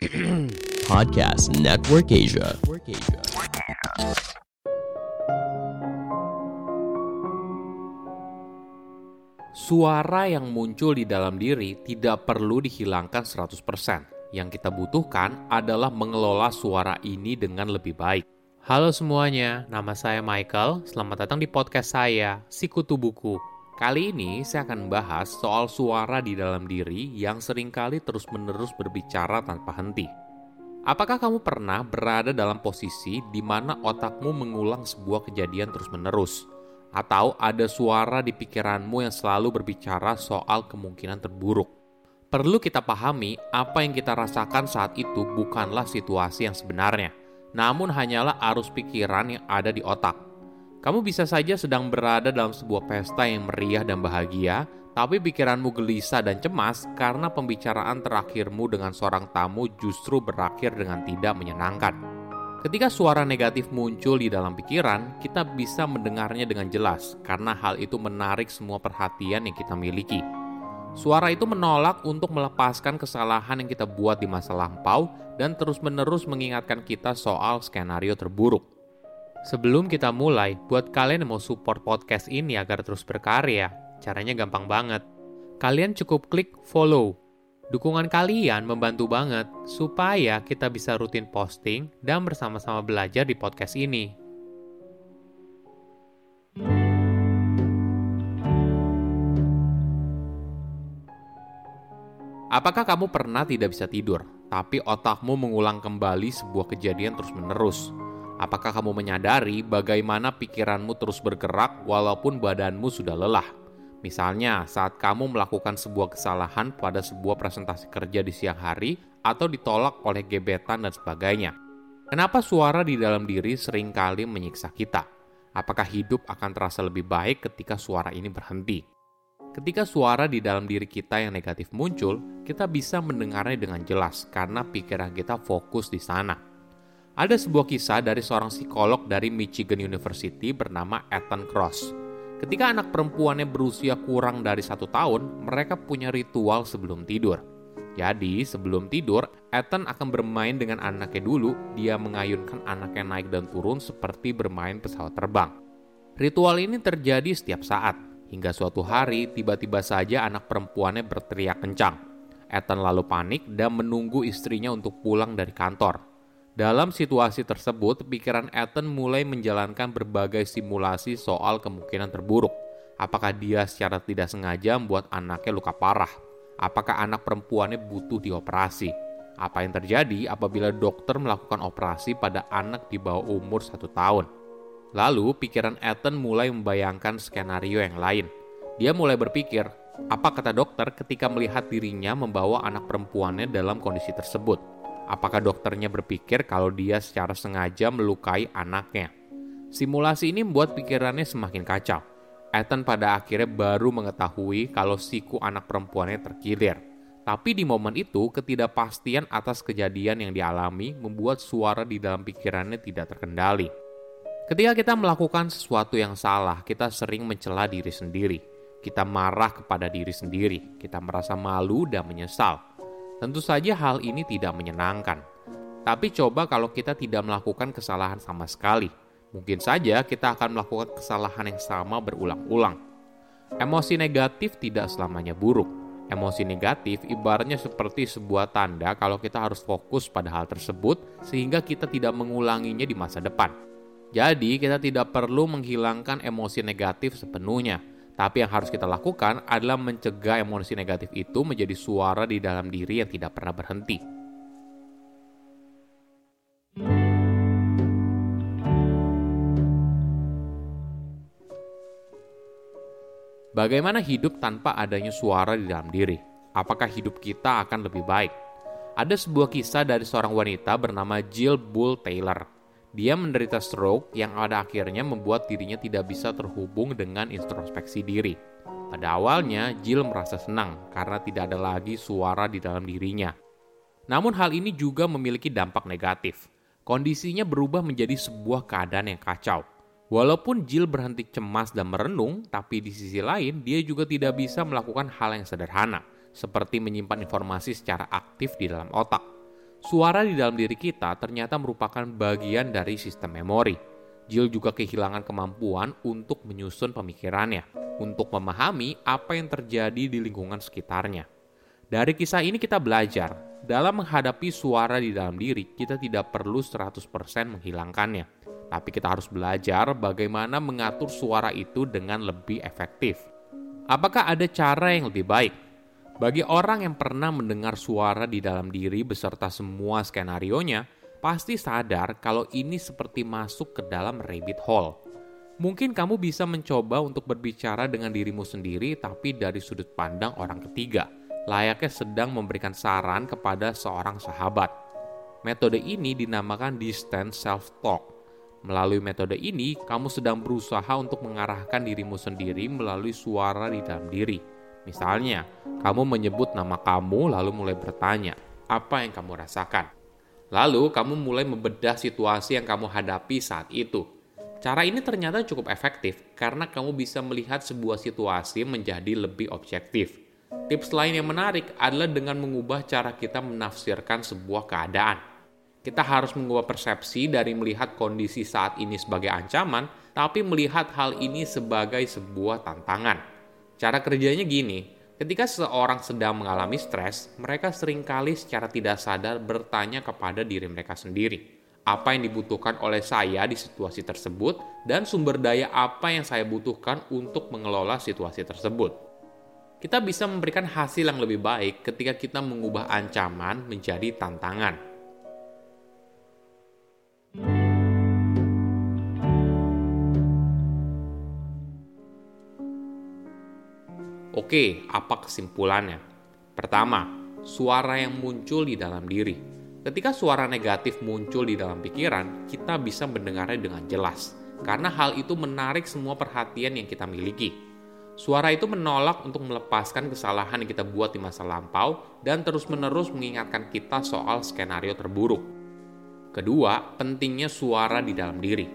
Podcast Network Asia. Suara yang muncul di dalam diri tidak perlu dihilangkan 100%. Yang kita butuhkan adalah mengelola suara ini dengan lebih baik. Halo semuanya, nama saya Michael. Selamat datang di podcast saya, Sikutu Buku. Kali ini saya akan membahas soal suara di dalam diri yang sering kali terus-menerus berbicara tanpa henti. Apakah kamu pernah berada dalam posisi di mana otakmu mengulang sebuah kejadian terus-menerus? Atau ada suara di pikiranmu yang selalu berbicara soal kemungkinan terburuk? Perlu kita pahami apa yang kita rasakan saat itu bukanlah situasi yang sebenarnya, namun hanyalah arus pikiran yang ada di otak. Kamu bisa saja sedang berada dalam sebuah pesta yang meriah dan bahagia, tapi pikiranmu gelisah dan cemas karena pembicaraan terakhirmu dengan seorang tamu justru berakhir dengan tidak menyenangkan. Ketika suara negatif muncul di dalam pikiran, kita bisa mendengarnya dengan jelas karena hal itu menarik semua perhatian yang kita miliki. Suara itu menolak untuk melepaskan kesalahan yang kita buat di masa lampau dan terus-menerus mengingatkan kita soal skenario terburuk. Sebelum kita mulai, buat kalian yang mau support podcast ini agar terus berkarya, caranya gampang banget. Kalian cukup klik follow Dukungan kalian membantu banget supaya kita bisa rutin posting dan bersama-sama belajar di podcast ini. Apakah kamu pernah tidak bisa tidur, tapi otakmu mengulang kembali sebuah kejadian terus-menerus? Apakah kamu menyadari bagaimana pikiranmu terus bergerak walaupun badanmu sudah lelah? Misalnya, saat kamu melakukan sebuah kesalahan pada sebuah presentasi kerja di siang hari atau ditolak oleh gebetan dan sebagainya. Kenapa suara di dalam diri sering kali menyiksa kita? Apakah hidup akan terasa lebih baik ketika suara ini berhenti? Ketika suara di dalam diri kita yang negatif muncul, kita bisa mendengarnya dengan jelas karena pikiran kita fokus di sana. Ada sebuah kisah dari seorang psikolog dari Michigan University bernama Ethan Cross Ketika anak perempuannya berusia kurang dari satu tahun, mereka punya ritual sebelum tidur. Jadi, sebelum tidur, Ethan akan bermain dengan anaknya dulu. Dia mengayunkan anaknya naik dan turun seperti bermain pesawat terbang. Ritual ini terjadi setiap saat, hingga suatu hari tiba-tiba saja anak perempuannya berteriak kencang. Ethan lalu panik dan menunggu istrinya untuk pulang dari kantor. Dalam situasi tersebut, pikiran Ethan mulai menjalankan berbagai simulasi soal kemungkinan terburuk. Apakah dia secara tidak sengaja membuat anaknya luka parah? Apakah anak perempuannya butuh dioperasi? Apa yang terjadi apabila dokter melakukan operasi pada anak di bawah umur satu tahun? Lalu, pikiran Ethan mulai membayangkan skenario yang lain. Dia mulai berpikir, apa kata dokter ketika melihat dirinya membawa anak perempuannya dalam kondisi tersebut? Apakah dokternya berpikir kalau dia secara sengaja melukai anaknya? Simulasi ini membuat pikirannya semakin kacau. Ethan pada akhirnya baru mengetahui kalau siku anak perempuannya terkilir. Tapi di momen itu, ketidakpastian atas kejadian yang dialami membuat suara di dalam pikirannya tidak terkendali. Ketika kita melakukan sesuatu yang salah, kita sering mencela diri sendiri. Kita marah kepada diri sendiri, kita merasa malu dan menyesal Tentu saja hal ini tidak menyenangkan. Tapi coba kalau kita tidak melakukan kesalahan sama sekali. Mungkin saja kita akan melakukan kesalahan yang sama berulang-ulang. Emosi negatif tidak selamanya buruk. Emosi negatif ibaratnya seperti sebuah tanda kalau kita harus fokus pada hal tersebut sehingga kita tidak mengulanginya di masa depan. Jadi, kita tidak perlu menghilangkan emosi negatif sepenuhnya, tapi yang harus kita lakukan adalah mencegah emosi negatif itu menjadi suara di dalam diri yang tidak pernah berhenti. Bagaimana hidup tanpa adanya suara di dalam diri? Apakah hidup kita akan lebih baik? Ada sebuah kisah dari seorang wanita bernama Jill Bull Taylor dia menderita stroke yang pada akhirnya membuat dirinya tidak bisa terhubung dengan introspeksi diri. Pada awalnya, Jill merasa senang karena tidak ada lagi suara di dalam dirinya. Namun hal ini juga memiliki dampak negatif. Kondisinya berubah menjadi sebuah keadaan yang kacau. Walaupun Jill berhenti cemas dan merenung, tapi di sisi lain dia juga tidak bisa melakukan hal yang sederhana, seperti menyimpan informasi secara aktif di dalam otak. Suara di dalam diri kita ternyata merupakan bagian dari sistem memori. Jill juga kehilangan kemampuan untuk menyusun pemikirannya, untuk memahami apa yang terjadi di lingkungan sekitarnya. Dari kisah ini kita belajar, dalam menghadapi suara di dalam diri, kita tidak perlu 100% menghilangkannya. Tapi kita harus belajar bagaimana mengatur suara itu dengan lebih efektif. Apakah ada cara yang lebih baik? Bagi orang yang pernah mendengar suara di dalam diri beserta semua skenario-nya, pasti sadar kalau ini seperti masuk ke dalam rabbit hole. Mungkin kamu bisa mencoba untuk berbicara dengan dirimu sendiri tapi dari sudut pandang orang ketiga, layaknya sedang memberikan saran kepada seorang sahabat. Metode ini dinamakan distance self-talk. Melalui metode ini, kamu sedang berusaha untuk mengarahkan dirimu sendiri melalui suara di dalam diri Misalnya, kamu menyebut nama kamu lalu mulai bertanya, apa yang kamu rasakan? Lalu kamu mulai membedah situasi yang kamu hadapi saat itu. Cara ini ternyata cukup efektif karena kamu bisa melihat sebuah situasi menjadi lebih objektif. Tips lain yang menarik adalah dengan mengubah cara kita menafsirkan sebuah keadaan. Kita harus mengubah persepsi dari melihat kondisi saat ini sebagai ancaman, tapi melihat hal ini sebagai sebuah tantangan. Cara kerjanya gini, ketika seseorang sedang mengalami stres, mereka sering kali secara tidak sadar bertanya kepada diri mereka sendiri. Apa yang dibutuhkan oleh saya di situasi tersebut dan sumber daya apa yang saya butuhkan untuk mengelola situasi tersebut. Kita bisa memberikan hasil yang lebih baik ketika kita mengubah ancaman menjadi tantangan Oke, apa kesimpulannya? Pertama, suara yang muncul di dalam diri. Ketika suara negatif muncul di dalam pikiran, kita bisa mendengarnya dengan jelas, karena hal itu menarik semua perhatian yang kita miliki. Suara itu menolak untuk melepaskan kesalahan yang kita buat di masa lampau dan terus-menerus mengingatkan kita soal skenario terburuk. Kedua, pentingnya suara di dalam diri.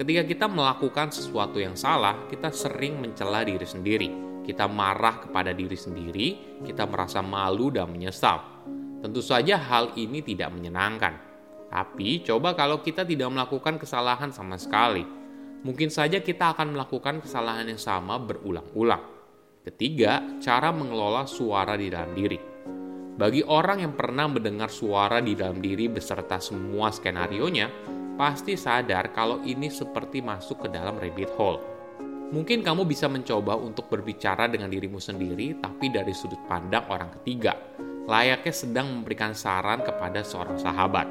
Ketika kita melakukan sesuatu yang salah, kita sering mencela diri sendiri kita marah kepada diri sendiri, kita merasa malu dan menyesal. Tentu saja hal ini tidak menyenangkan. Tapi coba kalau kita tidak melakukan kesalahan sama sekali. Mungkin saja kita akan melakukan kesalahan yang sama berulang-ulang. Ketiga, cara mengelola suara di dalam diri. Bagi orang yang pernah mendengar suara di dalam diri beserta semua skenario-nya, pasti sadar kalau ini seperti masuk ke dalam rabbit hole Mungkin kamu bisa mencoba untuk berbicara dengan dirimu sendiri, tapi dari sudut pandang orang ketiga, layaknya sedang memberikan saran kepada seorang sahabat.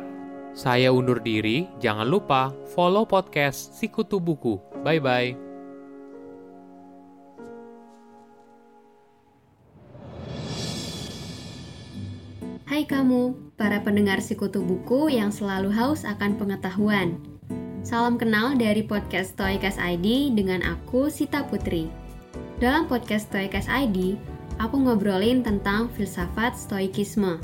Saya undur diri, jangan lupa follow podcast Sikutu Buku. Bye-bye. Hai kamu, para pendengar Sikutu Buku yang selalu haus akan pengetahuan. Salam kenal dari podcast Stoikas ID dengan aku Sita Putri. Dalam podcast Stoikas ID, aku ngobrolin tentang filsafat stoikisme.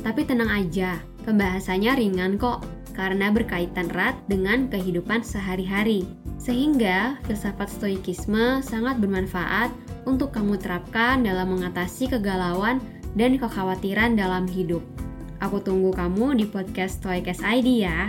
Tapi tenang aja, pembahasannya ringan kok karena berkaitan erat dengan kehidupan sehari-hari. Sehingga filsafat stoikisme sangat bermanfaat untuk kamu terapkan dalam mengatasi kegalauan dan kekhawatiran dalam hidup. Aku tunggu kamu di podcast Stoikas ID ya.